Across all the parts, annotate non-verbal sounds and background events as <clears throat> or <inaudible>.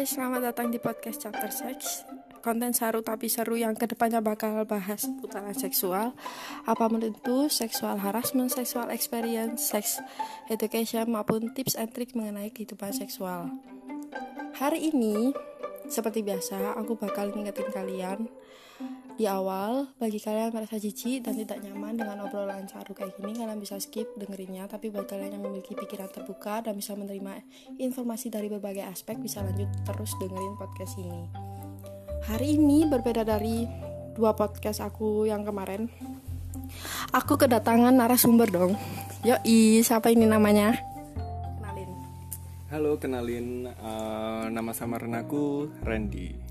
guys, selamat datang di podcast Chapter Sex Konten seru tapi seru yang ke depannya bakal bahas putaran seksual. Apa pun itu, seksual harassment, seksual experience, sex education maupun tips and trick mengenai kehidupan seksual. Hari ini, seperti biasa, aku bakal ngingetin kalian di awal, bagi kalian yang merasa jijik dan tidak nyaman dengan obrolan caru kayak gini, kalian bisa skip dengerinnya. Tapi bagi kalian yang memiliki pikiran terbuka dan bisa menerima informasi dari berbagai aspek, bisa lanjut terus dengerin podcast ini. Hari ini berbeda dari dua podcast aku yang kemarin. Aku kedatangan narasumber dong. Yoi, siapa ini namanya? Kenalin. Halo, kenalin uh, nama samaran aku Randy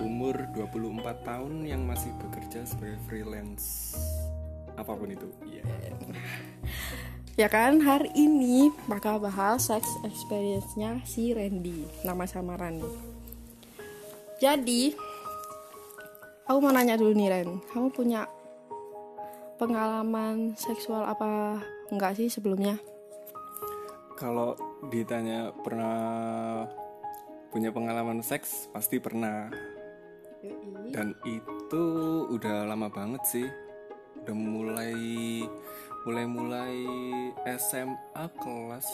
umur 24 tahun yang masih bekerja sebagai freelance. Apa pun itu. Yeah. ya kan hari ini bakal bahas sex experience-nya si Randy. Nama samaran jadi aku mau nanya dulu nih Ren. Kamu punya pengalaman seksual apa enggak sih sebelumnya? Kalau ditanya pernah punya pengalaman seks pasti pernah. Dan itu udah lama banget sih. Udah mulai mulai mulai SMA kelas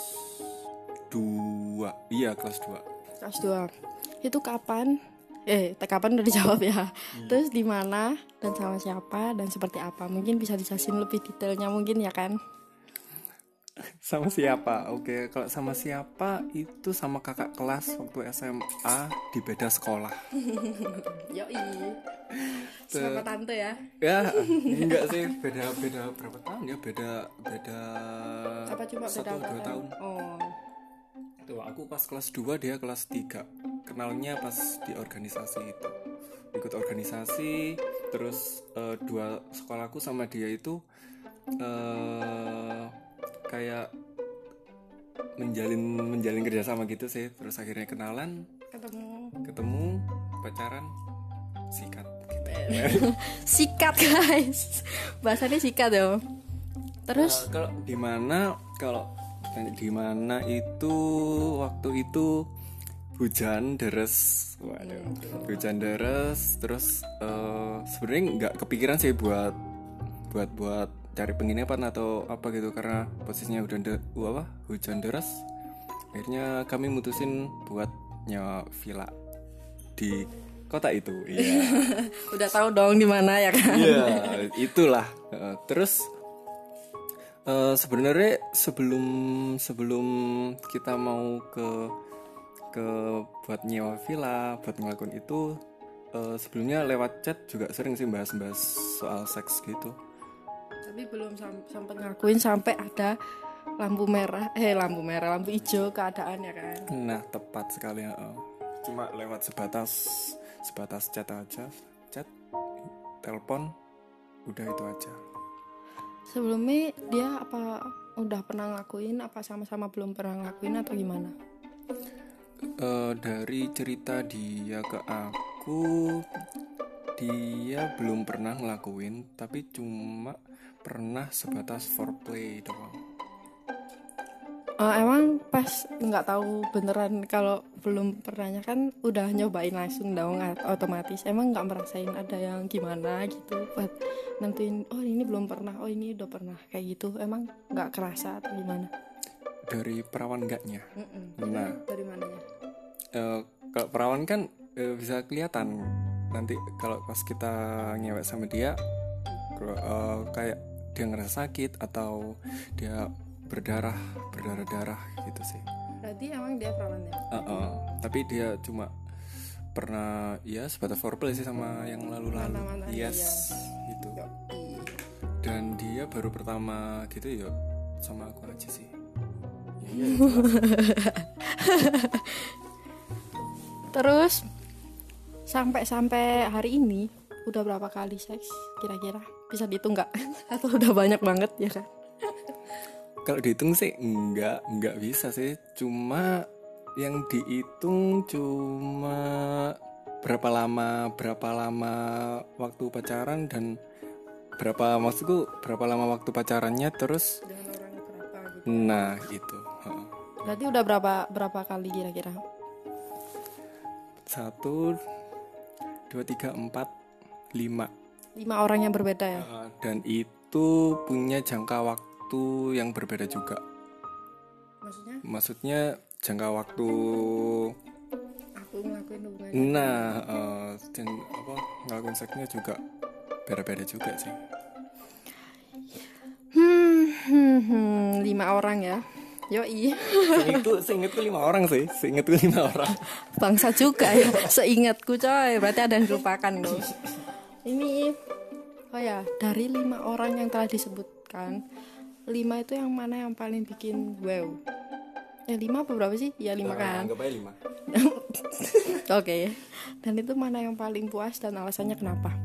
2 iya kelas 2 kelas 2 itu kapan? Eh kapan udah dijawab ya? Hmm. terus di mana? Dan sama siapa? Dan seperti apa? Mungkin bisa dijelasin lebih detailnya mungkin ya kan sama siapa? Oke, kalau sama siapa itu sama kakak kelas waktu SMA di beda sekolah. <laughs> Yoi. Sama tante ya? Ya, enggak sih, beda beda berapa tahun ya? Beda beda Apa cuma satu beda dua tahun. Oh. Tuh, aku pas kelas 2 dia kelas 3. Kenalnya pas di organisasi itu. Ikut organisasi, terus uh, dua sekolahku sama dia itu uh, kayak menjalin menjalin kerjasama gitu sih. Terus akhirnya kenalan. Ketemu. Ketemu pacaran sikat gitu. <laughs> Sikat guys. Bahasanya sikat ya. Terus? Uh, kalau di mana kalau di mana itu waktu itu hujan deres. Waduh hujan deres. Terus uh, sebenarnya nggak kepikiran sih buat buat buat cari penginapan atau apa gitu karena posisinya udah de, apa? Hujan deras. Akhirnya kami mutusin buat nyawa villa di kota itu iya. <laughs> Udah tahu dong di mana ya kan? Iya itulah. Terus uh, sebenarnya sebelum sebelum kita mau ke ke buat nyewa villa buat ngelakuin itu uh, sebelumnya lewat chat juga sering sih bahas-bahas soal seks gitu tapi belum sampai ngakuin sampai ada lampu merah eh lampu merah lampu hijau keadaan ya kan. Nah tepat sekali ya cuma lewat sebatas sebatas chat aja chat telepon udah itu aja. Sebelumnya dia apa udah pernah ngelakuin apa sama-sama belum pernah ngelakuin atau gimana? Uh, dari cerita dia ke aku dia belum pernah ngelakuin tapi cuma pernah sebatas foreplay doang uh, emang pas nggak tahu beneran kalau belum pernahnya kan udah nyobain langsung dong otomatis. Emang nggak merasain ada yang gimana gitu buat nentuin oh ini belum pernah oh ini udah pernah kayak gitu. Emang nggak kerasa atau gimana? Dari perawan enggaknya mm -mm. nah. Dari mananya? Uh, kalau perawan kan uh, bisa kelihatan. Nanti kalau pas kita ngewek sama dia uh, kayak dia ngerasa sakit atau dia berdarah berdarah darah gitu sih. Berarti emang dia perawan ya? Uh -uh. tapi dia cuma pernah ya sebatas foreplay sih sama yang lalu-lalu. Yes iya. gitu. Dan dia baru pertama gitu ya sama aku aja sih. Ya, <laughs> terus sampai-sampai hari ini udah berapa kali seks kira-kira bisa dihitung nggak? <laughs> Atau udah banyak banget ya kan? Kalau dihitung sih nggak nggak bisa sih. Cuma yang dihitung cuma berapa lama berapa lama waktu pacaran dan berapa maksudku berapa lama waktu pacarannya terus gitu. nah itu berarti udah berapa berapa kali kira-kira? Satu dua tiga empat lima lima orang yang berbeda ya? Uh, dan itu punya jangka waktu yang berbeda juga. Maksudnya? Maksudnya jangka waktu aku ngelakuin hubungan nah uh, dan apa ngelakuin seksnya juga beda-beda juga sih. Hmm, hmm, <laughs> hmm, lima orang ya? Yoi, seingetku seingetku lima orang sih. Seingetku lima orang. Bangsa juga ya. Seingatku coy, berarti ada yang dilupakan loh Ini, oh ya, dari lima orang yang telah disebutkan Lima itu yang mana yang paling bikin wow? Eh lima apa berapa sih? Ya lima Uh, kan? anggap aja lima. <laughs> Oke. Dan itu mana yang paling puas dan alasannya kenapa?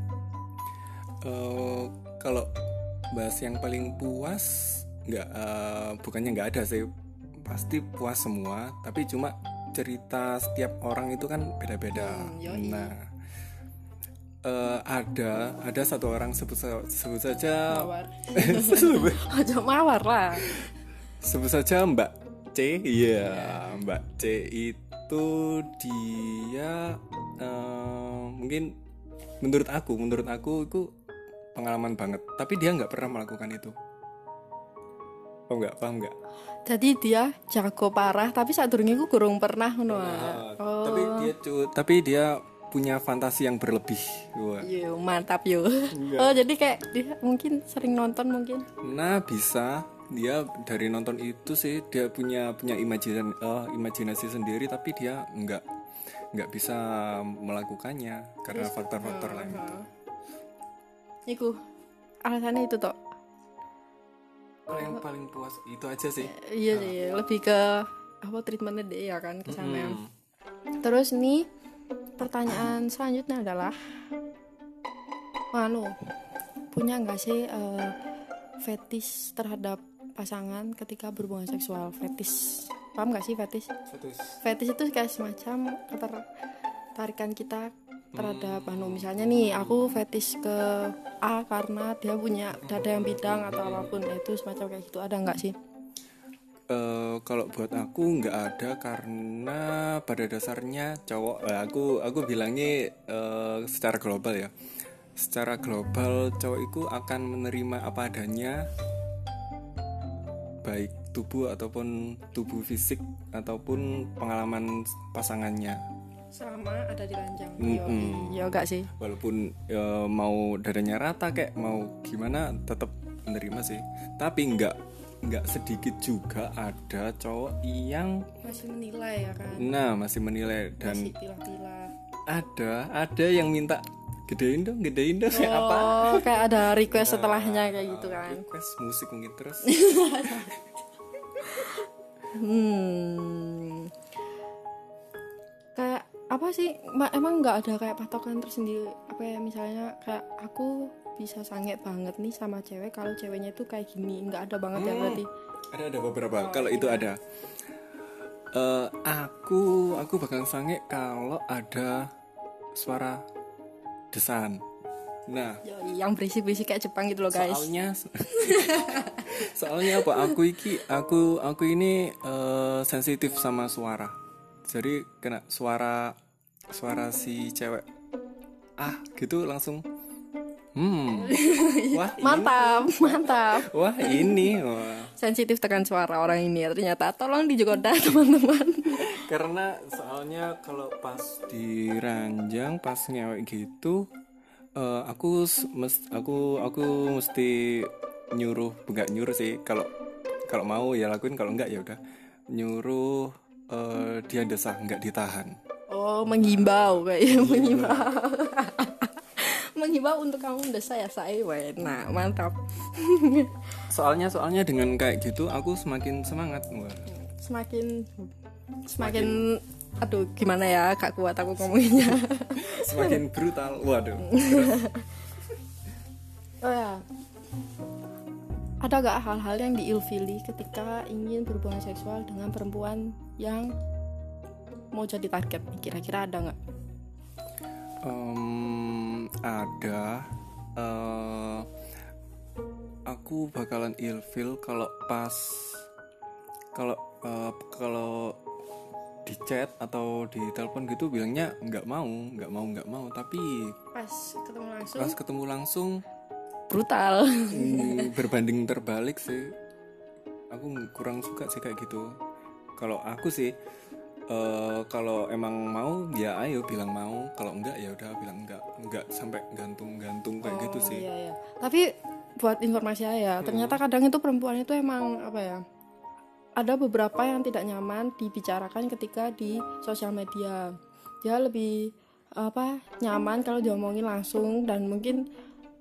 Eh, kalau bahas yang paling puas nggak eh, bukannya nggak ada sih. Pasti puas semua tapi cuma cerita setiap orang itu kan beda-beda. Hmm, yoi. nah eh, ada ada satu orang sebut sebut saja Mawar. <laughs> Sebut, <laughs> Ojo mawar lah. Sebut saja Mbak C. Iya Mbak C itu dia eh, mungkin menurut aku menurut aku itu pengalaman banget. Tapi dia nggak pernah melakukan itu. Oh nggak? Paham nggak? Jadi dia jago parah Tapi saat durungnya aku kurung pernah ngono. Ah. Ah, Oh. Tapi dia cu- tapi dia punya fantasi yang berlebih Wah. Yo, mantap yo. Oh, jadi kayak dia mungkin sering nonton mungkin. nah bisa dia dari nonton itu sih dia punya punya imajinasi imajinasi sendiri tapi dia nggak nggak bisa melakukannya karena faktor-faktor lain itu Iku alasannya itu toh. Kalau yang paling puas itu aja sih Iya sih, lebih ke apa treatmentnya dia ya kan kesampean. Hmm. Terus nih pertanyaan selanjutnya adalah Manu punya nggak sih eh, fetish terhadap pasangan ketika berhubungan seksual? Fetish. Paham nggak sih fetish? Status. fetish itu kayak semacam ketertarikan kita terhadap anu. Misalnya nih aku fetish ke A karena dia punya dada yang bidang atau apa pun itu semacam kayak gitu. Ada nggak sih Eh, kalau buat aku nggak ada karena pada dasarnya cowok eh, aku aku bilangnya eh, secara global ya. Secara global cowok itu akan menerima apa adanya baik tubuh ataupun tubuh fisik ataupun pengalaman pasangannya. Sama ada di ranjang. Mm-mm. yo enggak sih. Walaupun eh, mau dadanya rata kayak mau gimana tetap menerima sih. Tapi nggak nggak sedikit juga ada cowok yang masih menilai ya kan? Nah masih menilai dan masih pilah-pilah. Ada ada yang minta gedein dong gedein dong. Kayak <laughs> apa? Oh kayak ada request setelahnya kayak gitu kan? request musik mungkin terus. <laughs> Hmm. Kayak apa sih? Ma- emang nggak ada kayak patokan tersendiri? Apa ya misalnya kayak aku bisa sange banget nih sama cewek kalau ceweknya tuh kayak gini. Nggak ada banget ya berarti? Ada ada beberapa. Kalau itu ada. Eh, aku aku bakal sange kalau ada suara desan. Nah. Yoi, yang berisik-berisik kayak Jepang gitu loh guys. Soalnya <laughs> soalnya apa? Aku iki aku aku ini eh, sensitif sama suara. Jadi kena suara suara si cewek. Ah gitu langsung hmm. <laughs> Wah ini, mantap mantap. Wah ini. Wah. sensitif tekan suara orang ini ya ternyata. Tolong dijogoda <laughs> teman-teman. Karena soalnya kalau pas di ranjang pas ngewek gitu eh, aku mes- aku aku mesti nyuruh enggak nyuruh sih. Kalau kalau mau ya lakuin kalau enggak ya udah. Nyuruh eh, dia desah enggak ditahan. Oh menghimbau kayak menghimbau <laughs> menghimbau untuk kamu desa ya saya nah mantap. <laughs> Soalnya soalnya dengan kayak gitu aku semakin semangat Wah. semakin semakin aduh gimana ya gak kuat aku ngomonginnya <laughs> semakin brutal. Waduh. <laughs> Oh ya. Ada gak hal-hal yang diilfili ketika ingin berhubungan seksual dengan perempuan yang mau jadi target? Kira-kira ada nggak Em, ada eh, aku bakalan ilfil kalau pas kalau eh, kalau di chat atau di telepon gitu bilangnya nggak mau nggak mau nggak mau. Tapi pas ketemu langsung? pas ketemu langsung brutal. Hmm, <laughs> berbanding terbalik sih. Aku kurang suka sih kayak gitu. Kalau aku sih eh, kalau emang mau ya ayo bilang mau kalau enggak ya udah bilang enggak enggak sampai gantung-gantung kayak gitu Oh, sih iya, iya. Tapi buat informasi saya, ternyata kadang itu perempuan itu emang apa ya? Ada beberapa yang tidak nyaman dibicarakan ketika di sosial media. Dia lebih apa nyaman kalau diomongin langsung dan mungkin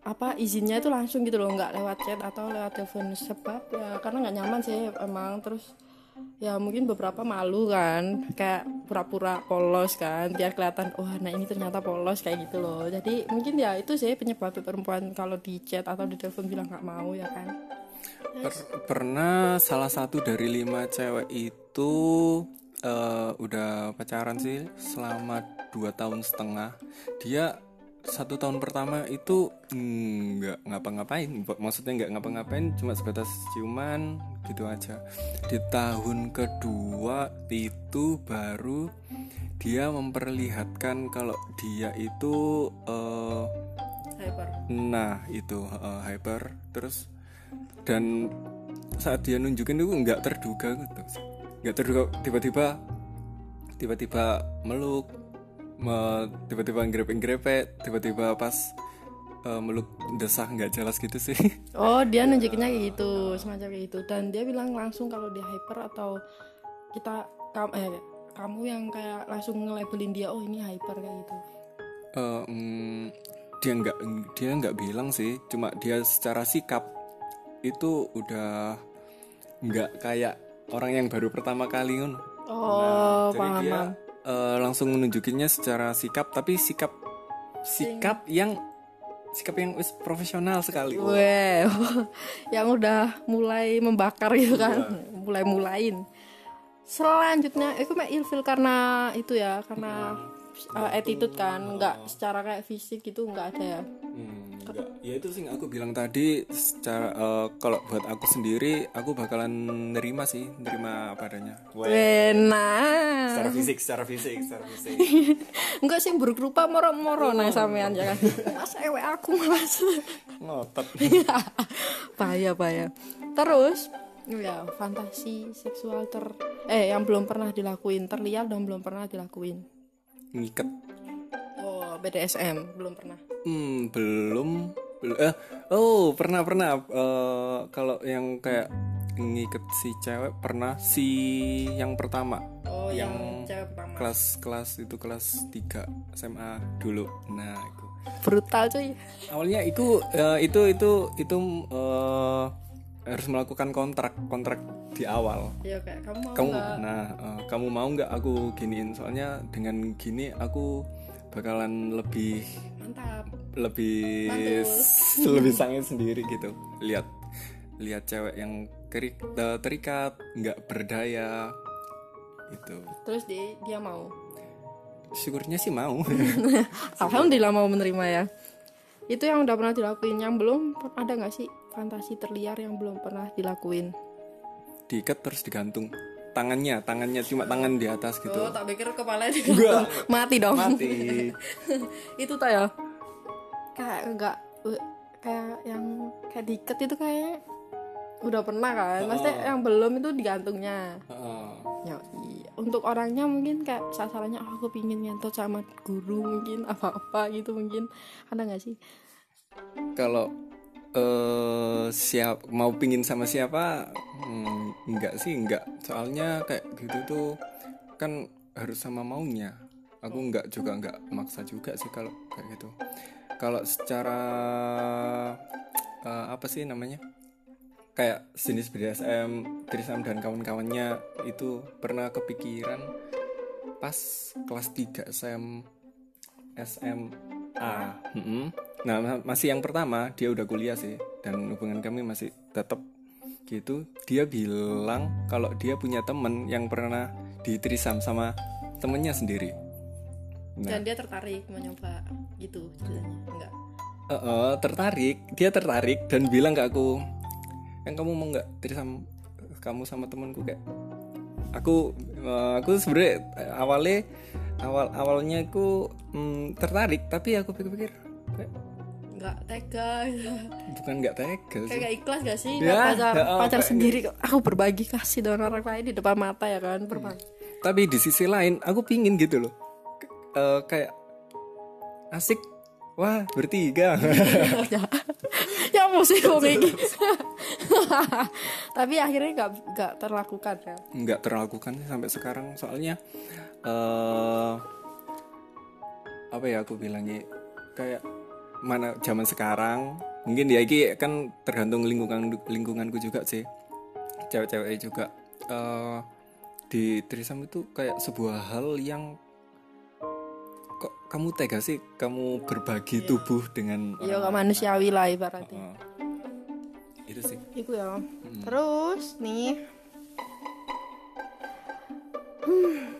apa izinnya itu langsung gitu loh nggak lewat chat atau lewat telepon sebab ya karena nggak nyaman sih emang terus ya mungkin beberapa malu kan kayak pura-pura polos kan biar kelihatan wah nah ini ternyata polos kayak gitu loh. Jadi mungkin ya itu sih penyebab perempuan kalau di chat atau di telepon bilang nggak mau ya kan? Per- pernah salah satu dari lima cewek itu eh, udah pacaran sih selama dua tahun setengah. Dia satu tahun pertama itu mm, nggak ngapa-ngapain. Maksudnya nggak ngapa-ngapain cuma sebatas ciuman gitu aja. Di tahun kedua itu baru dia memperlihatkan kalau dia itu eh, hyper. Nah itu uh, hyper. Terus dan saat dia nunjukin itu nggak terduga gitu. Nggak terduga tiba-tiba tiba-tiba meluk me- tiba-tiba grepe-grepe tiba-tiba pas uh, meluk desah nggak jelas gitu sih. <laughs> Oh dia nunjukinnya kayak gitu semacam kayak gitu. Dan dia bilang langsung kalau dia hyper atau kita kamu eh kamu yang kayak langsung nge-labelin dia oh ini hyper kayak gitu. Eh, mm, dia nggak dia nggak bilang sih. Cuma dia secara sikap itu udah nggak kayak orang yang baru pertama kali kan oh Jadi paham dia eh, langsung menunjukinnya secara sikap tapi sikap sikap yang sikap yang wis profesional sekali Wow, <laughs> yang udah mulai membakar gitu kan, Iya. mulai mulain. Selanjutnya, itu mah ilfil karena itu ya, karena uh, attitude kan, nggak secara kayak fisik gitu nggak ada ya. Hmm, enggak. ya itu sih aku bilang tadi secara eh, kalau buat aku sendiri aku bakalan nerima sih nerima apa adanya Benar. secara fisik secara fisik secara fisik <laughs> Enggak sih buruk rupa moro-moro nah sampean ya kan. <laughs> Mas ewe aku mas. <laughs> ngotot bahaya bahaya. Terus ya fantasi seksual ter eh yang belum pernah dilakuin terlihat dan belum pernah dilakuin. Ngiket Oh, BDSM belum pernah. Hmm, belum. Bel- Eh, oh, pernah pernah. Eh, kalau yang kayak ngiket si cewek pernah si yang pertama Oh, yang, Yang cewek pertama. kelas kelas itu kelas 3 SMA dulu. Nah, itu. Brutal cuy. Awalnya itu eh, itu itu itu eh, harus melakukan kontrak kontrak di awal. Ya kayak kamu mau Kamu nggak? nah, eh, kamu mau nggak aku giniin? Soalnya dengan gini aku bakalan lebih Mantap. lebih Mantul. <laughs> lebih sange sendiri gitu lihat lihat cewek yang kerik, eh, terikat nggak berdaya itu Terus dia dia mau. syukurnya sih mau <laughs> Alhamdulillah mau menerima ya. Itu yang udah pernah dilakuin, yang belum ada nggak sih fantasi terliar yang belum pernah dilakuin? diikat terus digantung tangannya tangannya cuma tangan di atas gitu Oh, tak pikir kepala Enggak. mati dong. mati <laughs> itu tuh ya. Kayak enggak eh, kayak yang kayak diikat itu kayak udah pernah kan. Maksudnya yang belum itu digantungnya. Heeh. Ya, iya. Untuk orangnya mungkin kayak sasarannya oh, aku pingin nyentuh sama guru mungkin apa-apa gitu mungkin ada nggak sih? kalau siap mau pingin sama siapa? Hmm, enggak sih enggak. Soalnya kayak gitu tuh kan harus sama maunya. Aku enggak juga enggak maksa juga sih kalau kayak gitu. Kalau secara eh, apa sih namanya? Kayak jenis BDSM Trisam dan kawan-kawannya itu pernah kepikiran pas kelas 3 SM SMA Mm-mm. Nah, ma- masih yang pertama dia udah kuliah sih dan hubungan kami masih tetap gitu. Dia bilang kalau dia punya temen yang pernah ditrisam sama temennya sendiri. Nah, Dan dia tertarik mau nyoba gitu ceritanya. Enggak. eh, eh, tertarik, dia tertarik dan bilang ke aku, "Yang kamu mau nggak trisam kamu sama temanku kayak aku eh, aku sebenarnya eh, awalnya awal awalnya aku mm, tertarik tapi aku pikir-pikir nggak tega. Bukan nggak tega sih. Kayak ikhlas gak sih? Ya, pacar ya, oh, pacar kayak sendiri kok. aku berbagi kasih dengan orang lain di depan mata ya kan? Berbagi. Tapi di sisi lain aku pingin gitu loh. K- eh, kayak asik. Wah bertiga. <laughs> Ya. Ya sih wong iki. <laughs> tapi akhirnya nggak nggak terlakukan ya? Nggak terlakukan sampai sekarang. Soalnya eh apa ya aku bilangnya? Kayak mana zaman sekarang mungkin ya ini kan tergantung lingkungan lingkunganku juga sih cewek-cewek juga eh di trisam itu kayak sebuah hal yang kok kamu tega sih kamu berbagi tubuh dengan iya orang gak manusiawi lah ibaratnya lain. itu sih Iku ya. Terus nih. Hmm.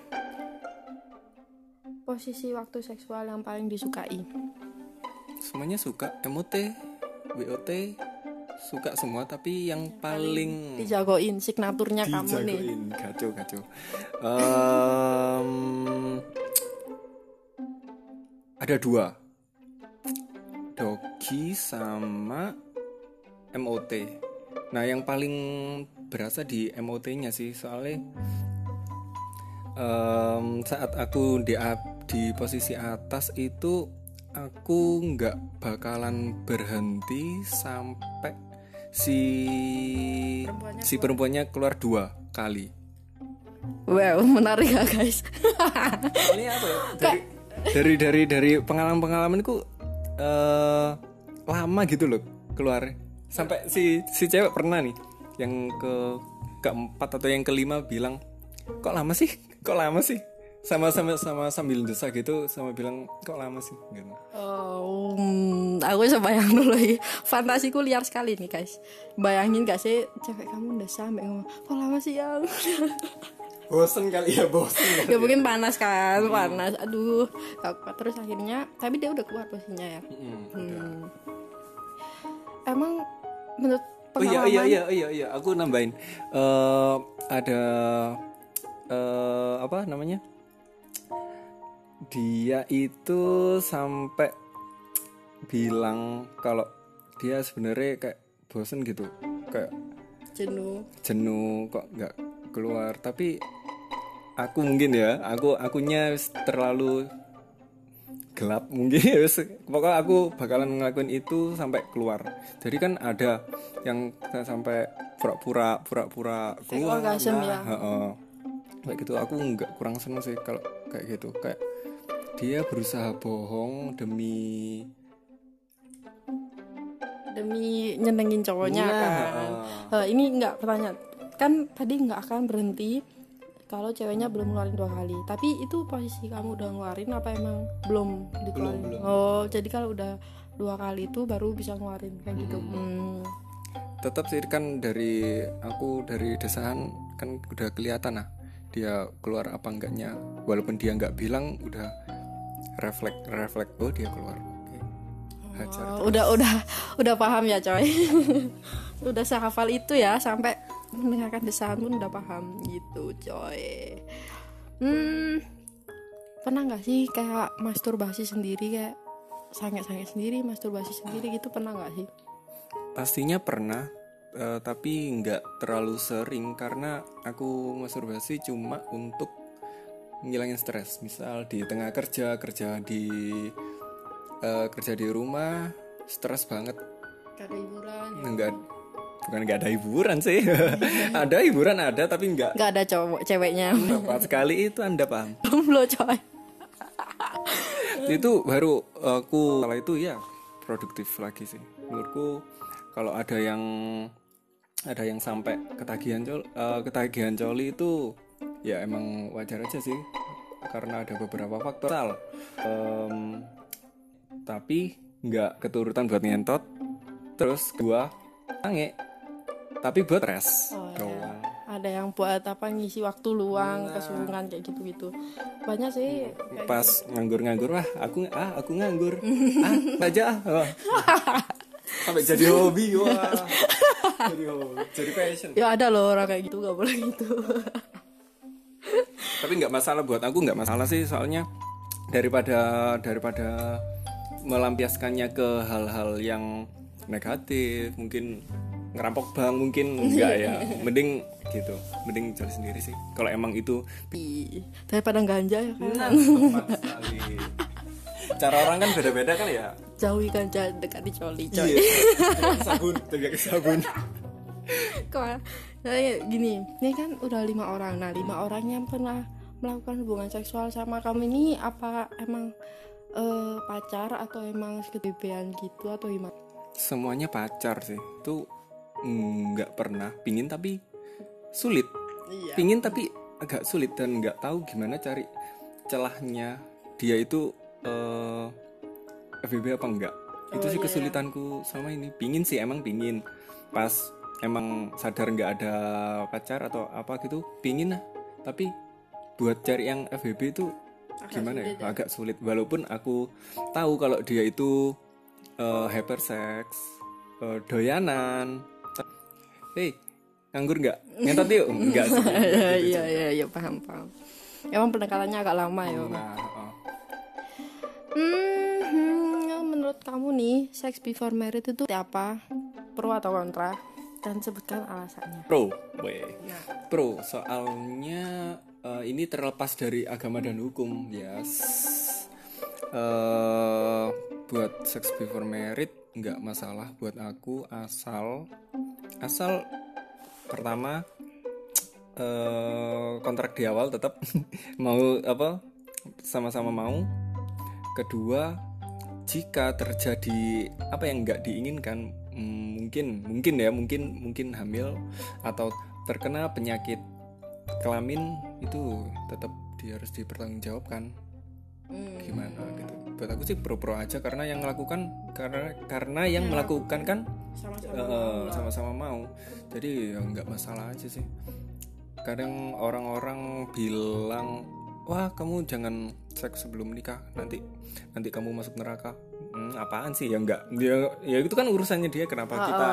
Posisi waktu seksual yang paling disukai. Semuanya suka MOT WOT suka semua tapi yang paling Dijagoin signaturnya kamu nih. dijagoin. Kacau kacau Em, ada dua. Dogi sama MOT nah yang paling berasa di MOT nya sih soalnya em, saat aku di di posisi atas itu aku nggak bakalan berhenti sampai si Perempuannya si perempuannya keluar dua kali. Wow, <laughs> menarik ya guys. <laughs> ini apa ya? Dari dari dari dari pengalaman pengalamanku eh lama gitu loh keluar. Sampai si si cewek pernah nih yang ke keempat atau yang kelima bilang kok lama sih? Kok lama sih sama sama sama sambil desa gitu sama bilang kok lama sih gitu Oh, hmm, aku bisa bayang dulu ya. Fantasiku liar sekali nih guys. Bayangin gak sih cewek kamu udah sampai ngomong, kok lama sih yang? <laughs> bosen kali ya bosen ya mungkin panas kan, panas. Aduh, gak kuat. terus akhirnya, tapi dia udah keluar posisinya ya. Hmm. Emang menurut Oh iya pengalaman iya iya iya iya aku nambahin eh ada eh apa namanya dia itu sampai bilang kalau dia sebenarnya kayak bosen gitu kayak jenuh. jenuh kok nggak keluar tapi aku mungkin ya aku akunya terlalu gelap mungkin ya pokoknya aku bakalan ngelakuin itu sampai keluar jadi kan ada yang sampai pura-pura pura-pura keluar orgasm lah. ya. Heeh. kayak gitu aku nggak kurang seneng sih kalau kayak gitu kayak dia berusaha bohong demi demi nyenengin cowoknya Nah, kan. Eh, ini nggak pertanyaan kan tadi nggak akan berhenti kalau ceweknya belum ngeluarin dua kali. Tapi itu posisi kamu udah ngeluarin apa emang belum dikeluarin? belum. Oh, jadi kalau udah dua kali itu baru bisa ngeluarin kayak gitu. Hmm. tetap sih kan dari aku dari desaan kan udah kelihatan lah dia keluar apa enggaknya walaupun dia nggak bilang udah refleks refleks oh dia keluar oke hajar Oh, udah udah udah paham ya coy. <laughs> udah sehafal itu ya sampai mendengarkan desahan pun udah paham gitu coy. Hmm, pernah nggak sih kayak masturbasi sendiri kayak sange-sange sendiri masturbasi sendiri gitu pernah nggak sih? pastinya pernah eh, tapi nggak terlalu sering karena aku masturbasi cuma untuk ngilangin stres. Misal di tengah kerja kerja di eh, kerja di rumah stres banget. Gak ada hiburan. nggak bukan nggak ada hiburan sih. <laughs> Ada hiburan ada tapi nggak. Gak ada cowok ceweknya. tepat sekali itu anda paham. <laughs> Belum coy. itu baru aku kalau itu ya produktif lagi sih. Menurutku kalau ada yang ada yang sampai ketagihan col eh, ketagihan coli itu ya emang wajar aja sih karena ada beberapa faktor. Em, tapi nggak keturutan buat ngentot terus dua sange tapi buat res Oh, ya. Ada yang buat apa ngisi waktu luang, kesulungan kayak gitu-gitu. Banyak sih pas nganggur-nganggur wah aku ah aku nganggur. Ah baca ah. Sampai jadi hobi wah. <laughs> Jadi hobi jadi passion. Ya ada loh orang kayak gitu gak boleh gitu. <laughs> tapi nggak masalah buat aku nggak masalah sih. Soalnya daripada daripada melampiaskannya ke hal-hal yang negatif mungkin ngerampok bank mungkin enggak ya. <laughs> Mending gitu mending cari sendiri sih. Kalau emang itu daripada ganja ya. Kan cara orang kan beda-beda kan ya. Jauhi ganja dekat di coli coy. Iya <laughs> Tegak sabun tegak sabun. Kok? Nah, gini ini kan udah lima orang. Nah lima orang yang pernah melakukan hubungan seksual sama kamu ini apa emang eh, pacar atau emang sekebebean gitu atau gimana? Semuanya pacar sih. Itu nggak pernah. Pingin tapi sulit. Iya. Pingin tapi agak sulit dan nggak tahu gimana cari celahnya. Dia itu eh FBB apa enggak itu Oh, sih iya. kesulitanku sama ini. Pingin sih emang pingin. Pas emang sadar nggak ada pacar atau apa gitu pingin lah. Tapi buat cari yang FBB itu Agak gimana sulit ya? Agak sulit. Walaupun aku tahu kalau dia itu eh, hypersex eh, doyanan. Hei nganggur nggak? Ngentot yuk. <laughs> Enggak sih. Iya iya iya iya paham paham. Emang pendekatannya agak lama ya nah oh. Hmm, hmm, menurut kamu nih, sex before married itu apa? Pro atau kontra? Dan sebutkan alasannya. pro weh Nah, pro soalnya eh, ini terlepas dari agama dan hukum yes. Eh buat sex before married nggak masalah. Buat aku asal asal pertama eh kontrak di awal tetap <laughs> mau apa sama-sama mau. Kedua jika terjadi apa yang nggak diinginkan mungkin mungkin ya mungkin mungkin hamil atau terkena penyakit kelamin itu tetap dia harus dipertanggungjawabkan. Hmm, gimana gitu? Buat aku sih pro pro aja karena yang melakukan karena karena yang melakukan kan sama-sama. sama-sama mau. Jadi ya nggak masalah aja sih. Kadang orang-orang bilang wah kamu jangan seks sebelum nikah nanti nanti kamu masuk neraka Hmm, apaan sih? Ya nggak dia ya itu kan urusannya dia. Kenapa kita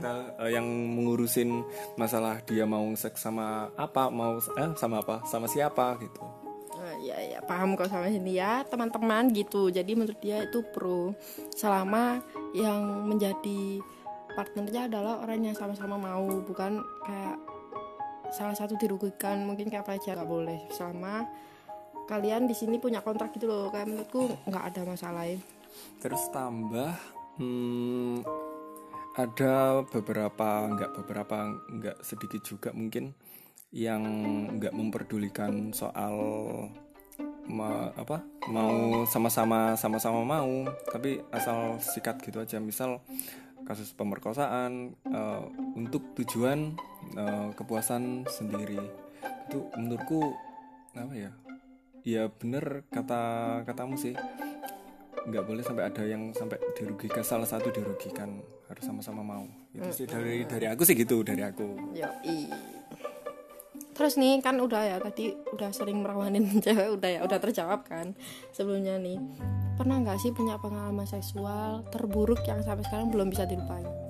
kita eh, yang mengurusin masalah dia mau seks sama apa mau eh, sama apa sama siapa gitu. Ah, ya ya paham kok sama sini ya teman-teman gitu. Jadi menurut dia itu pro. Selama yang menjadi partnernya adalah orang yang sama-sama mau, bukan kayak salah satu dirugikan. Mungkin kayak pelecehan nggak boleh. Selama kalian di sini punya kontrak gitu loh. Kayak menurutku nggak ada masalah ya. Terus tambah hmm, ada beberapa nggak beberapa nggak sedikit juga mungkin yang nggak memperdulikan soal ma- apa mau sama-sama sama-sama mau tapi asal sikat gitu aja. Misal kasus pemerkosaan eh, untuk tujuan eh, kepuasan sendiri. Itu menurutku apa ya? Ya bener kata katamu sih nggak boleh sampai ada yang sampai dirugikan salah satu dirugikan harus sama-sama mau. Itu sih dari dari aku sih gitu dari aku. Yoi. Terus nih kan udah ya tadi udah sering merawanin <laughs> cewek udah ya udah terjawab kan sebelumnya nih. Pernah nggak sih punya pengalaman seksual terburuk yang sampai sekarang belum bisa dilupain?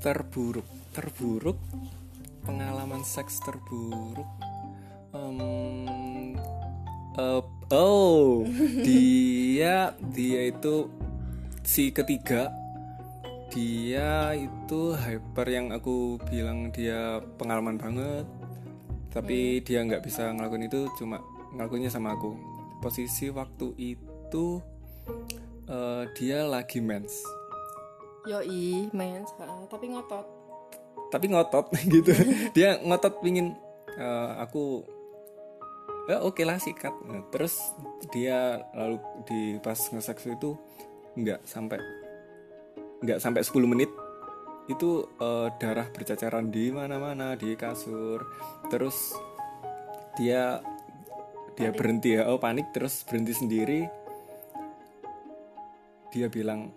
terburuk terburuk? Pengalaman seks terburuk? Em, eh, oh. <laughs> Dia dia itu si ketiga. Dia itu hyper yang aku bilang dia pengalaman banget. Tapi dia nggak bisa ngelakuin itu cuma ngelakuinnya sama aku. Posisi waktu itu eh, dia lagi mens. Yoi, mens, ha, tapi ngotot. tapi ngotot <laughs> gitu. <laughs> Dia ngotot pingin eh, aku ya oke lah sikat. Nah, terus dia lalu di pas nge-seks itu nggak sampai nggak sampai 10 menit itu eh, darah berceceran di mana-mana di kasur. Terus dia dia berhenti ya. Oh panik terus berhenti sendiri. Dia bilang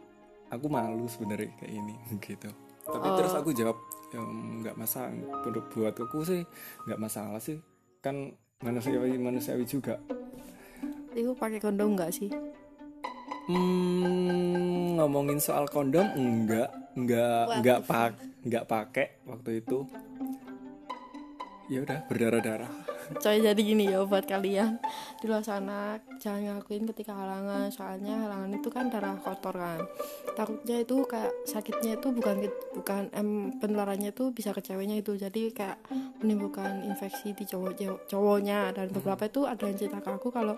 aku malu sebenarnya kayak ini <laughs> gitu. Tapi terus aku jawab ya nggak masalah untuk buat aku sih nggak masalah sih. Kan manusiawi manusiawi juga. Itu pakai kondom nggak sih? hmm, ngomongin soal kondom enggak enggak What enggak pak enggak pakai waktu itu. Ya udah berdarah darah coy jadi gini ya buat kalian di luar sana jangan ngelakuin ketika halangan. Soalnya halangan itu kan darah kotor kan. Takutnya itu kayak sakitnya itu bukan bukan em penularannya itu bisa ke ceweknya itu. Jadi kayak menimbulkan infeksi di cowok cowoknya. Dan beberapa itu ada yang cerita ke aku kalau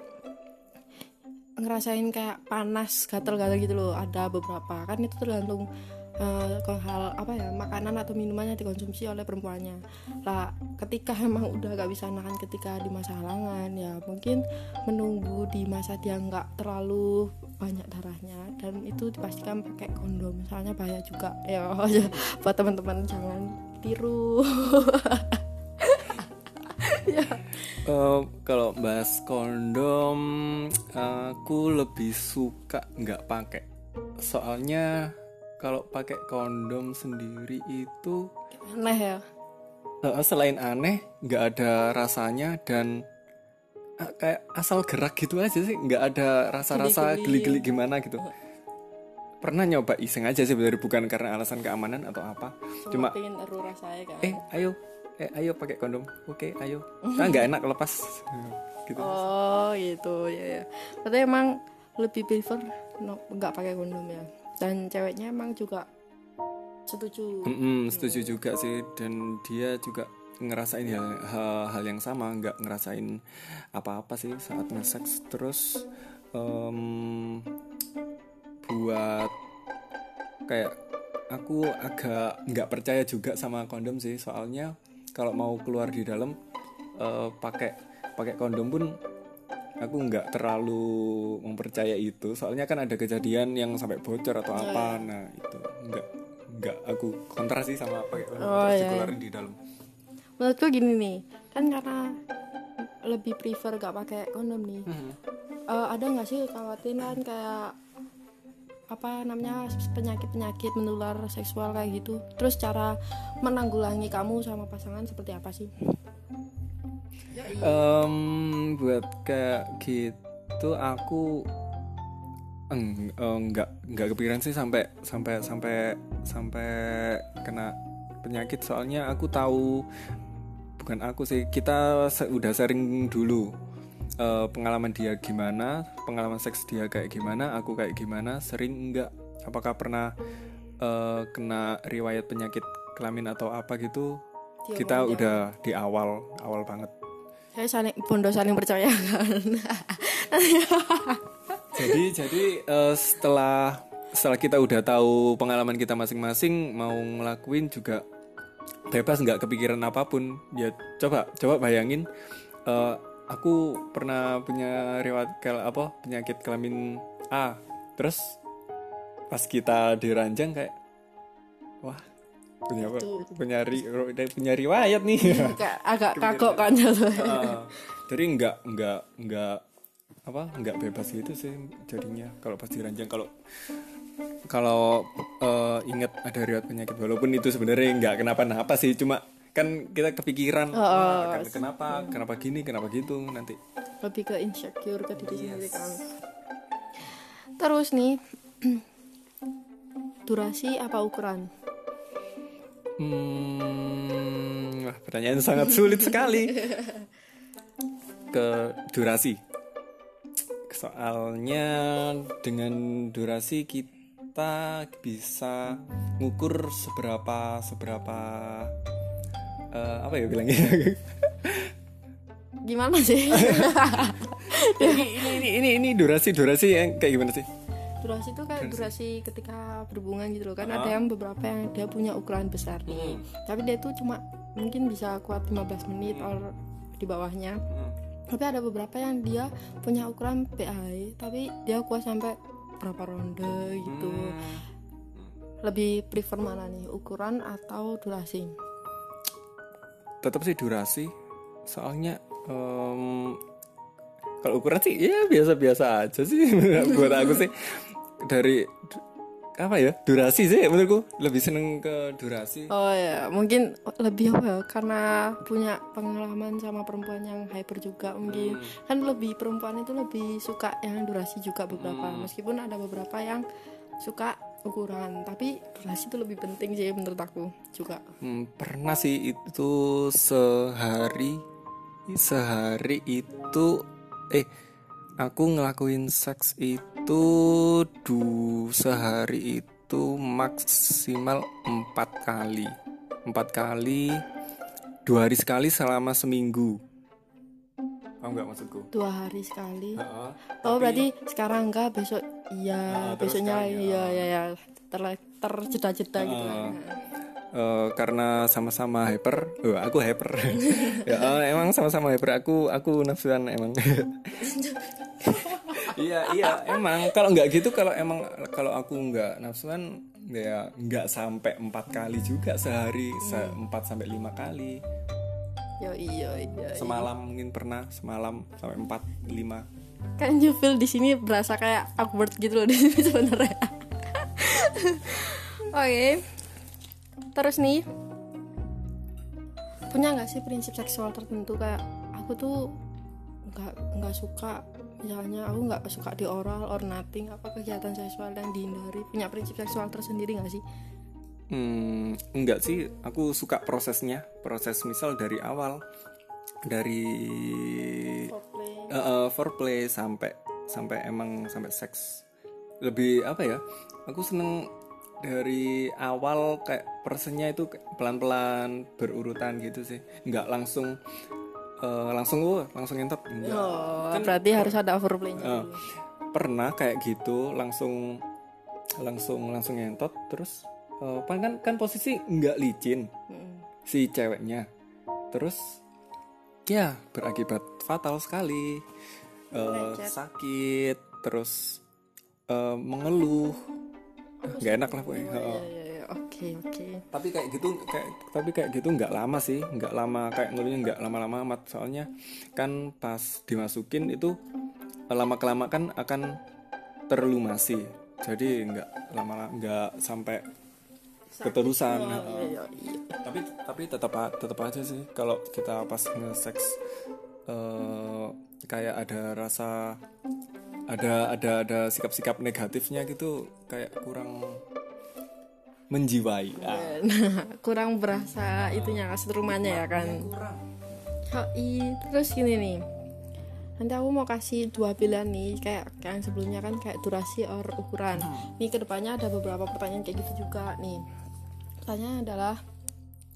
ngerasain kayak panas gatel-gatel gitu loh. Ada beberapa. Kan itu tergantung uh, hal apa ya makanan atau minuman yang dikonsumsi oleh perempuannya lah ketika <laughs> emang udah gak bisa nahan ketika di masa halangan ya mungkin menunggu di masa dia nggak terlalu banyak darahnya dan itu dipastikan pakai kondom soalnya bahaya juga ya <laughs> buat teman-teman jangan tiru <laughs> ya. Uh, kalau bahas kondom, aku lebih suka nggak pakai. Soalnya kalau pakai kondom sendiri itu aneh ya. Selain aneh, nggak ada rasanya dan uh, kayak asal gerak gitu aja sih, nggak ada rasa-rasa geli-geli gimana gitu. Pernah nyoba iseng aja sih, dari bukan karena alasan keamanan atau apa. Cuma, Cuma rasanya kan. Eh, ayo. Eh ayo pakai kondom. Oke okay, ayo. <laughs> Ah nggak enak lepas. Gitu. Oh gitu. Ya ya berarti emang lebih prefer nggak pakai kondom ya dan ceweknya emang juga setuju. Mm -mm, setuju juga sih. Dan dia juga ngerasain hal, hal, hal yang sama. Nggak ngerasain apa-apa sih saat nge terus um, buat kayak aku agak nggak percaya juga sama kondom sih. Soalnya kalau mau keluar di dalam uh, pakai pakai kondom pun aku nggak terlalu mempercaya itu soalnya kan ada kejadian yang sampai bocor atau apa iya. nah itu nggak nggak aku kontra sih sama pakai kondom oh, terus iya. dikeluarin di dalam menurutku gini nih kan karena lebih prefer gak pakai kondom nih hmm. uh, ada nggak sih kekhawatiran kayak apa namanya penyakit-penyakit menular seksual kayak gitu terus cara menanggulangi kamu sama pasangan seperti apa sih um, buat kayak gitu aku eng, enggak enggak kepikiran sih sampai sampai sampai sampai kena penyakit. Soalnya aku tahu bukan aku sih kita udah sering dulu uh, pengalaman dia gimana pengalaman seks dia kayak gimana aku kayak gimana sering enggak apakah pernah uh, kena riwayat penyakit kelamin atau apa gitu? Dia kita udah di awal awal banget saya saling bondo saling percaya kan? <laughs> Jadi jadi uh, setelah setelah kita udah tahu pengalaman kita masing-masing mau ngelakuin juga bebas nggak kepikiran apa pun. Ya coba coba bayangin uh, aku pernah punya riwayat kel apa penyakit kelamin A. Terus pas kita diranjang kayak wah punya apa? Punya ri, punya riwayat nih. Agak, agak kagok kan uh, jadi nggak nggak nggak apa nggak bebas gitu sih jadinya. Kalau pas diranjang kalau kalau uh, ingat ada riwayat penyakit walaupun itu sebenarnya nggak kenapa-napa sih cuma kan kita kepikiran oh, nah, kan, kenapa hmm. kenapa gini kenapa gitu nanti. Lebih ke insecure ke diri yes. sendiri kan. Terus nih <clears throat> durasi apa ukuran hmm, pertanyaan sangat sulit sekali. Ke durasi. Soalnya dengan durasi kita bisa ngukur seberapa seberapa uh, apa ya bilangnya? Gimana sih? <laughs> Ini, ini ini ini durasi durasi yang kayak gimana sih durasi itu kayak durasi, ketika berhubungan gitu loh. Kan uh ada yang beberapa yang dia punya ukuran besar nih. Hmm. tapi dia itu cuma mungkin bisa kuat 15 menit hmm. or di bawahnya. Hmm. tapi ada beberapa yang dia punya ukuran PAI tapi dia kuat sampai berapa ronde gitu. Hmm. lebih prefer mana nih ukuran atau durasi? Tetap sih durasi. Soalnya um, kalau ukuran sih ya biasa-biasa aja sih. <laughs> Buat aku sih dari apa ya? Durasi sih menurutku. Lebih seneng ke durasi. Oh ya mungkin lebih apa ya? Karena punya pengalaman sama perempuan yang hyper juga mungkin. Hmm. kan lebih perempuan itu lebih suka yang durasi juga beberapa. Hmm. meskipun ada beberapa yang suka ukuran. Tapi durasi itu lebih penting sih menurut aku juga. Hmm, pernah sih itu sehari sehari itu eh aku ngelakuin seks itu du sehari itu maksimal empat kali empat kali dua hari sekali selama seminggu Paham nggak maksudku? dua hari sekali Heeh. oh Tapi- berarti sekarang enggak besok iya terus besoknya iya ya. iya ya ter terjeda-jeda gitu Ah. kan. Eh, karena sama-sama hyper, oh, aku hyper. <laughs> ya eh, emang sama-sama hyper. Aku aku nafsuan emang. <laughs> iya iya emang kalau nggak gitu kalau emang kalau aku nggak nafsuan ya nggak sampai empat kali juga sehari se- empat sampai lima kali Yo iya iya. semalam mungkin pernah semalam sampai empat lima Kan you feel di sini berasa kayak awkward gitu loh di sini sebenarnya. <laughs> Oke. Terus nih punya nggak sih prinsip seksual tertentu kayak aku tuh nggak nggak suka misalnya aku nggak suka di oral or nothing apa kegiatan seksual yang dihindari punya prinsip seksual tersendiri nggak sih? Hmm, enggak sih, aku suka prosesnya, proses misal dari awal, dari Eh, eh, foreplay sampai sampai emang sampai seks. Lebih apa ya? Aku seneng dari awal kayak prosesnya itu pelan-pelan berurutan gitu sih. Nggak langsung eh, langsung oh, langsung ngentot enggak oh berarti harus ada overplaynya Eh, dulu. pernah kayak gitu langsung langsung langsung ngentot terus eh, kan kan kan posisi nggak licin Mm-mm. si ceweknya terus ya berakibat fatal sekali Eh, Lecet. sakit terus eh, mengeluh nggak enak lah pokoknya Iya, Heeh. iya, iya. Oke oke. Tapi kayak gitu kayak tapi kayak gitu nggak lama sih nggak lama kayak ngeluhnya nggak lama-lama amat. Soalnya kan pas dimasukin itu lama kelamaan kan akan terlumasi. Jadi nggak lama nggak sampai keterusan. Oh, iya, iya, tapi tapi tetap tetap aja sih kalau kita pas nge-seks eh, kayak ada rasa ada ada ada sikap-sikap negatifnya gitu kayak kurang menjiwai. Ah. Nah, <laughs> kurang berasa itunya seterumannya ya kan. Kurang. Yoi. terus gini nih. Nanti aku mau kasih dua pilihan nih kayak yang sebelumnya kan kayak durasi or ukuran. Nih ke depannya ada beberapa pertanyaan kayak gitu juga nih. Pertanyaan adalah <laughs>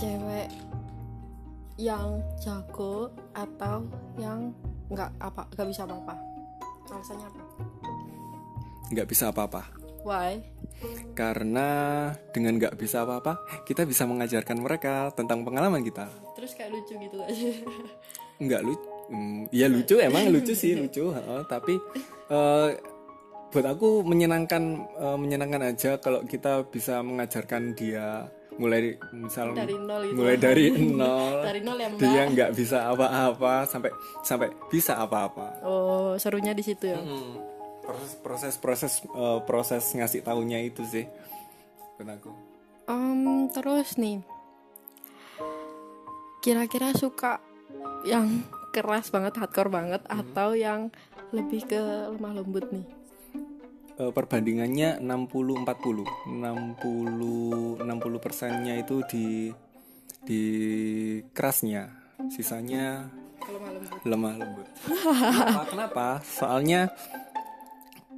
cewek yang jago atau yang nggak apa nggak bisa apa-apa alasannya apa? Nggak bisa apa-apa. Why? Karena dengan nggak bisa apa-apa kita bisa mengajarkan mereka tentang pengalaman kita. Terus kayak lucu gitu aja nggak <laughs> lucu ya lucu emang lucu sih lucu heeh, tapi eh, buat aku menyenangkan eh, menyenangkan aja kalau kita bisa mengajarkan dia mulai misal Dari nol gitu. mulai dari <laughs> nol. Dari nol ya dia nggak bisa apa-apa sampai sampai bisa apa-apa. Oh serunya di situ ya? Hmm, proses proses proses eh, proses ngasih taunya itu sih buat aku. Em, terus nih. Kira-kira suka yang <laughs> keras banget hardcore banget atau yang lebih ke lemah lembut nih perbandingannya 60 40 60 60 persennya itu di di kerasnya. Sisanya lemah lembut. Lemah lembut kenapa, kenapa? Soalnya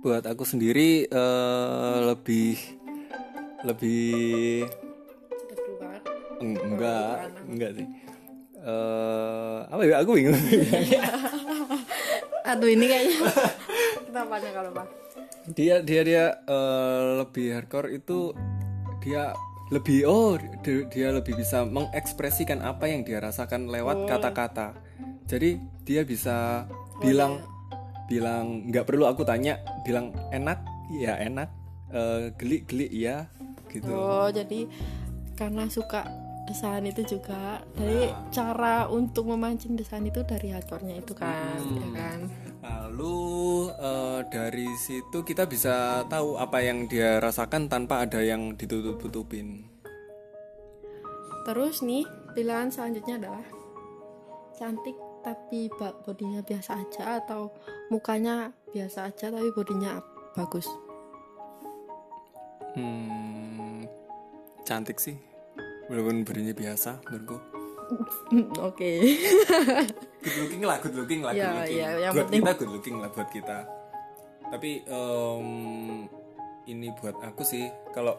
buat aku sendiri eh, lebih lebih enggak enggak sih. Eh, apa ya? Aku bingung. Aduh ini kayaknya <laughs> kenapa kalau pak dia dia dia eh, lebih hardcore itu dia lebih oh dia, dia lebih bisa mengekspresikan apa yang dia rasakan lewat kata-kata. Jadi dia bisa bilang bilang nggak perlu aku tanya bilang enak? Ya enak. Eh, gelik gelik ya gitu. Oh jadi karena suka desain itu juga. Dari cara untuk memancing desain itu dari hardcore-nya itu kan ya kan Lalu eh, dari situ kita bisa tahu apa yang dia rasakan tanpa ada yang ditutup-tutupin. Terus nih, pilihan selanjutnya adalah cantik tapi bodinya biasa aja atau mukanya biasa aja tapi bodinya bagus. Hmm, cantik sih. walaupun berinya biasa menurutku <laughs> oke. Good looking lah good looking lah Ya, good looking. ya, yang buat penting- kita good looking lah buat kita. Tapi em, ini buat aku sih kalau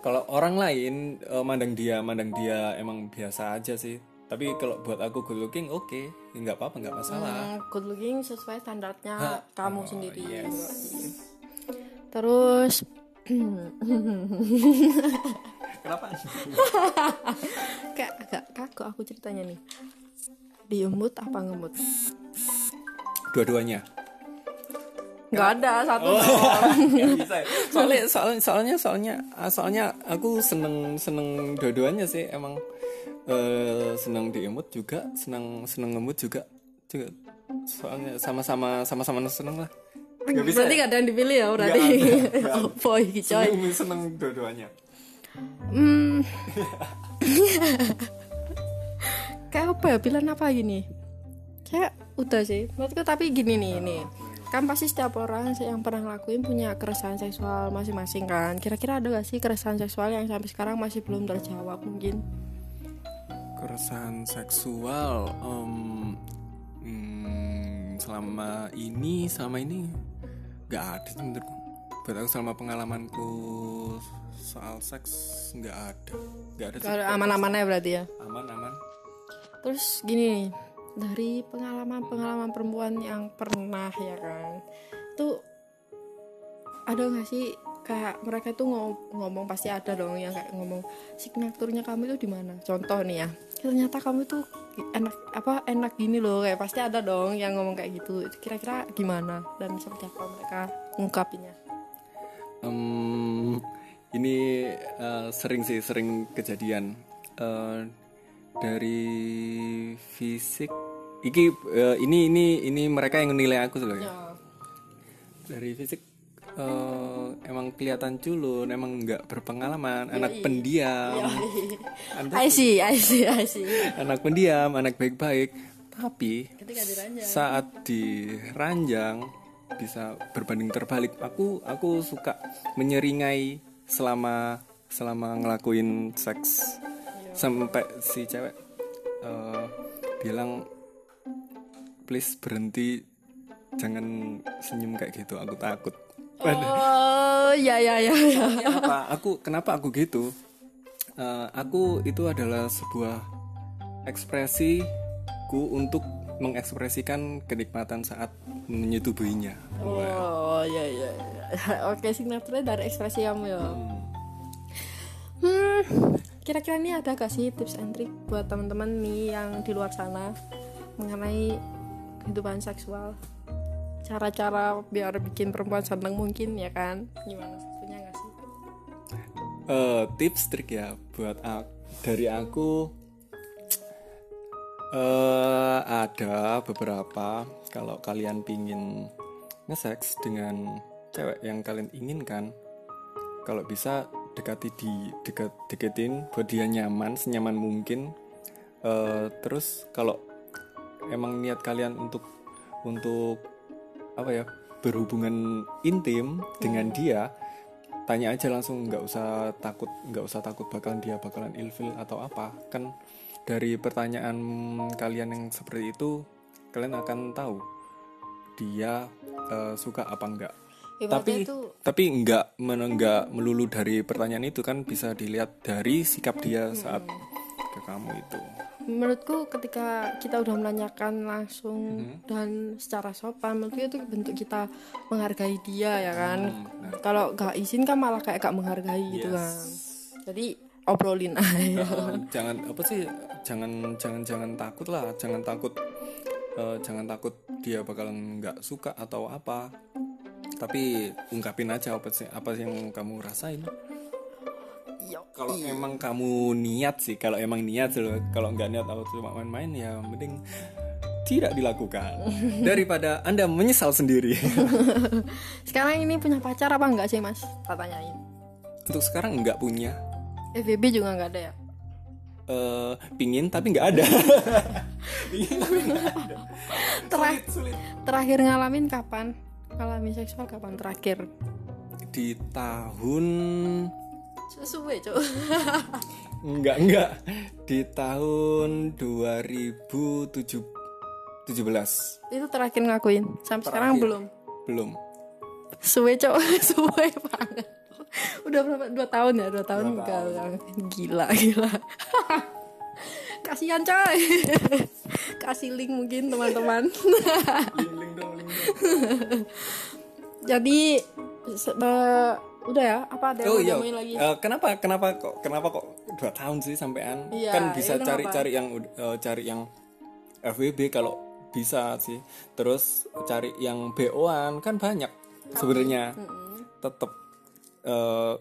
kalau orang lain eh, mandang dia mandang dia emang biasa aja sih. Tapi kalau buat aku good looking oke. Ya nggak apa-apa nggak masalah. Hmm, good looking sesuai standarnya Hah. kamu Oh, sendiri. yes. terus <clears throat> <laughs> kenapa? <laughs> Kayak agak kaku aku ceritanya nih. Diemut apa ngemut? Dua-duanya. Nggak ada satu. Oh. <laughs> bisa ya. soalnya soalnya soalnya soalnya soalnya aku seneng seneng dua-duanya sih emang. Eh seneng diemut juga seneng seneng ngemut juga juga. Soalnya sama-sama sama-sama seneng lah. Nggak bisa berarti ya? gak ada yang dipilih ya berarti. Nggak ada, nggak ada. oh boy coy? Seneng seneng dua-duanya Hmm. <laughs> kayak apa ya? Pilihan apa gini? Kayak udah sih. Menurutku tapi gini nih nih kan pasti setiap orang yang pernah ngelakuin punya keresahan seksual masing-masing kan. Kira-kira ada gak sih keresahan seksual yang sampai sekarang masih belum terjawab mungkin? Keresahan seksual em, hmm, selama ini selama ini nggak ada sih menurutku. Buat selama pengalamanku soal seks nggak ada. Nggak ada kalau aman-aman ya berarti ya? Aman aman. Terus gini nih dari pengalaman-pengalaman perempuan yang pernah ya kan tuh ada nggak sih kayak mereka tuh ngom- ngomong pasti ada dong yang kayak ngomong signaturnya kamu itu di mana? Contoh nih ya ternyata kamu tuh enak apa enak gini loh kayak pasti ada dong yang ngomong kayak gitu. Itu kira-kira gimana dan seperti apa mereka ngungkapinnya Em, ini eh, sering sih sering kejadian. Eh, dari fisik iki eh, ini ini ini mereka yang menilai aku loh ya. Dari fisik eh, emang kelihatan culun emang nggak berpengalaman anak pendiam. Anda- I see I see I see. Anak pendiam anak baik-baik. Tapi diranjang. saat diranjang bisa berbanding terbalik. Aku aku suka menyeringai selama selama ngelakuin seks sampai si cewek eh, bilang please berhenti jangan senyum kayak gitu aku takut. Oh ya ya ya ya. Aku kenapa aku gitu? Eh, aku itu adalah sebuah ekspresiku untuk mengekspresikan kenikmatan saat menyetubuhinya Oh ya ya. ya. <laughs> Oke signaturnya dari ekspresi kamu ya. Hmm, kira-kira ini ada gak sih tips and trick buat teman-teman nih yang di luar sana mengenai kehidupan seksual? Cara-cara biar bikin perempuan seneng mungkin ya kan? Gimana punya gak sih? Eh, tips trik ya buat aku dari aku eh ada beberapa kalau kalian pingin nge-sex dengan cewek yang kalian inginkan kalau bisa dekati di dekat deketin buat dia nyaman senyaman mungkin. Eh, terus kalau emang niat kalian untuk untuk apa ya berhubungan intim dengan dia tanya aja langsung nggak usah takut nggak usah takut bakalan dia bakalan ilfil atau apa. Kan dari pertanyaan kalian yang seperti itu kalian akan tahu dia eh, suka apa enggak. Ibaratnya tapi itu tapi enggak men- enggak melulu dari pertanyaan itu kan bisa dilihat dari sikap dia saat ke kamu itu. Menurutku ketika kita udah menanyakan langsung dan secara sopan menurutku itu bentuk kita menghargai dia ya kan? Kalau gak izin kan malah kayak gak menghargai gitu kan. Jadi obrolin <laughs> aja. Eh, jangan apa sih jangan jangan jangan takut lah jangan takut eh, jangan takut dia bakalan nggak suka atau apa. Tapi ungkapin aja apa sih apa yang kamu rasain. Kalau emang kamu niat sih kalau emang niat sih loh kalau nggak niat atau cuma main-main ya mending tidak dilakukan. <laughs> Daripada anda menyesal sendiri. <laughs> Sekarang ini punya pacar apa enggak sih mas? Tak tanyain untuk sekarang nggak punya FBB juga nggak ada ya? Eh pingin tapi nggak ada. <laughs> Pingin tapi nggak ada. Tera- sulit terakhir ngalamin kapan? Ngalamin seksual kapan terakhir? Di tahun sesuai cok enggak <laughs> enggak di tahun 2017 itu terakhir ngakuin. Sampai sekarang belum. Belum. Suwe cok suwe banget <laughs> udah berapa? Dua tahun ya? Dua tahun Dua tahun. gila gila. <laughs> Kasihan coy. <laughs> Kasih link mungkin teman-teman. Link link dong link dong. Jadi eh, udah ya? Apa ada yang Oh iya, diomongin lagi? Eh, kenapa kenapa kok kenapa kok dua tahun sih sampean? Iya, kan bisa ya cari kenapa? cari yang eh, cari yang FWB kalau bisa sih. Terus cari yang BO-an kan banyak sebenarnya. Tetap eh,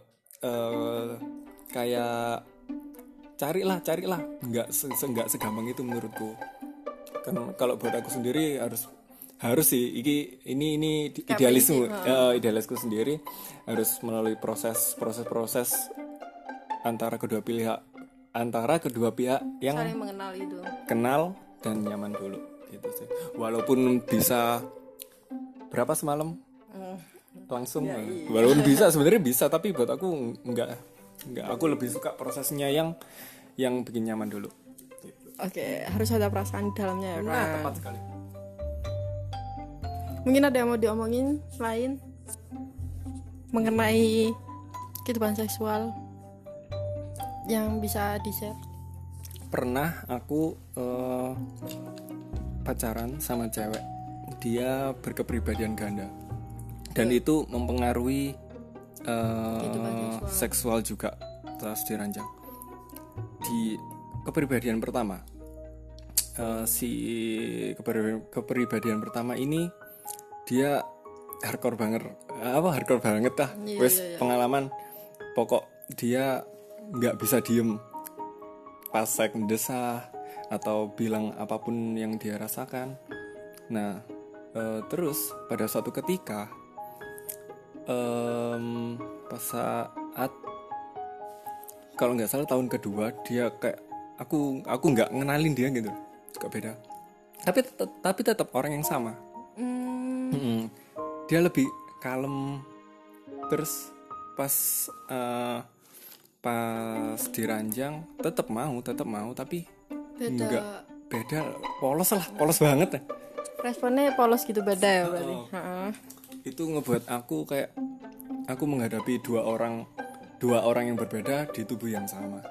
kayak carilah carilah. Nggak se nggak segampang itu menurutku. Kan kalau buat aku sendiri harus harus sih. Iki ini ini Kayak idealisme. eh, idealisku sendiri harus melalui proses proses proses antara kedua pihak antara kedua pihak yang saling mengenal itu. kenal dan nyaman dulu. Gitu sih. Walaupun bisa berapa semalam langsung walaupun bisa sebenarnya bisa tapi buat aku nggak nggak. Aku lebih suka prosesnya yang yang bikin nyaman dulu. Gitu. oke harus ada perasaan di dalamnya. Ya nah. kan tepat sekali. Mungkin ada yang mau diomongin lain? Mengenai kehidupan seksual yang bisa di share pernah aku eh, pacaran sama cewek. Dia berkepribadian ganda dan itu mempengaruhi eh, Kehidupan seksual juga terus diranjang di kepribadian pertama eh, si kepribadian, kepribadian pertama ini dia hardcore banget apa hardcore banget lah. Iya, wes iya, iya. pengalaman. Pokok dia nggak bisa diem. Pas saya mendesah atau bilang apa pun yang dia rasakan. Nah, eh, terus pada suatu ketika em, pas saat kalau nggak salah tahun kedua dia kayak aku aku nggak ngenalin dia gitu, kok beda. Tapi tapi tetap orang yang sama. hmm, Mm-mm. Dia lebih kalem. Terus pas eh, pas diranjang tetap mau, tetap mau tapi beda enggak beda polos lah, polos banget ya. responnya polos gitu beda ya berarti Oh. Itu ngebuat aku kayak aku menghadapi dua orang dua orang yang berbeda di tubuh yang sama.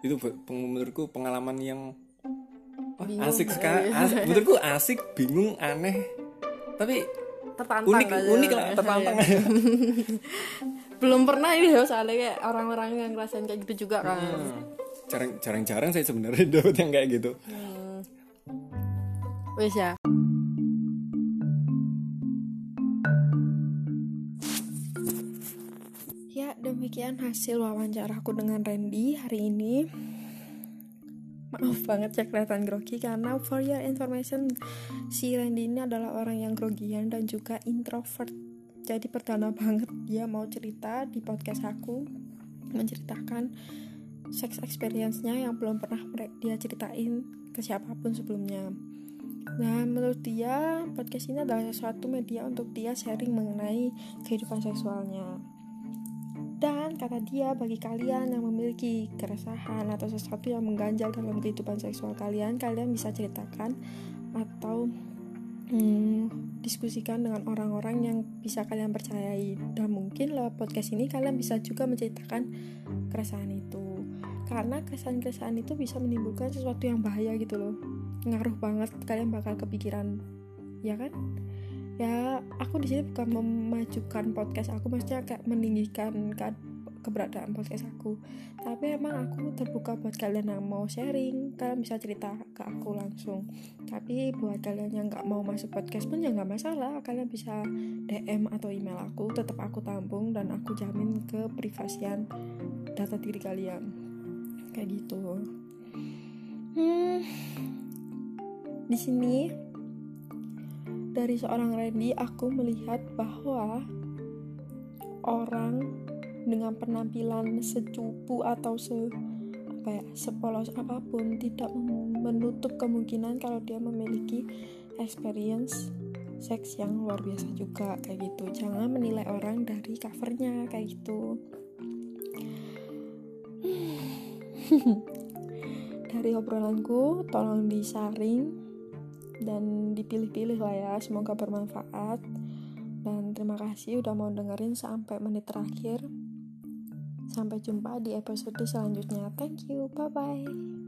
Itu buat- menurutku pengalaman yang Bingung, asik sekali. Asik, menurutku asik, bingung, aneh. Tapi tertantang unik aja. unik lah, tertantang. Iya. <laughs> belum pernah ini ya soalnya kayak orang-orang yang ngerasain kayak gitu juga kan jarang jarang-jarang saya sebenarnya <laughs> dapat yang kayak gitu wes ya ya hasil wawancaraku dengan Randy hari ini. Maaf banget ya kelihatan grogi karena for your information si Randy ini adalah orang yang grogian dan juga introvert. Jadi perdana banget dia mau cerita di podcast aku menceritakan sex experience-nya yang belum pernah dia ceritain ke siapa pun sebelumnya. Nah, menurut dia, podcast ini adalah suatu media untuk dia sharing mengenai kehidupan seksualnya. Dan kata dia, bagi kalian yang memiliki keresahan atau sesuatu yang mengganjal dalam kehidupan seksual kalian, kalian bisa ceritakan atau hmm, diskusikan dengan orang-orang yang bisa kalian percayai. Dan mungkin lewat podcast ini kalian bisa juga menceritakan keresahan itu. Karena keresahan-keresahan itu bisa menimbulkan sesuatu yang bahaya gitu loh ngaruh banget kalian bakal kepikiran ya kan ya aku di sini bukan memajukan podcast aku maksudnya kayak meninggikan ke- keberadaan podcast aku. Tapi emang aku terbuka buat kalian yang mau sharing kalian bisa cerita ke aku langsung. Tapi buat kalian yang nggak mau masuk podcast pun ya nggak masalah kalian bisa DM atau email aku tetap aku tampung dan aku jamin keprivasian data diri kalian. Kayak gitu. Hmm di sini dari seorang Randy aku melihat bahwa orang dengan penampilan secupu atau se apa ya, sepolos apa pun tidak menutup kemungkinan kalau dia memiliki experience seks yang luar biasa juga kayak gitu. Jangan menilai orang dari covernya kayak gitu. <sighs> Dari obrolanku tolong disaring dan dipilih-pilih lah ya semoga bermanfaat. Dan terima kasih udah mau dengerin sampai menit terakhir. Sampai jumpa di episode selanjutnya. Thank you bye bye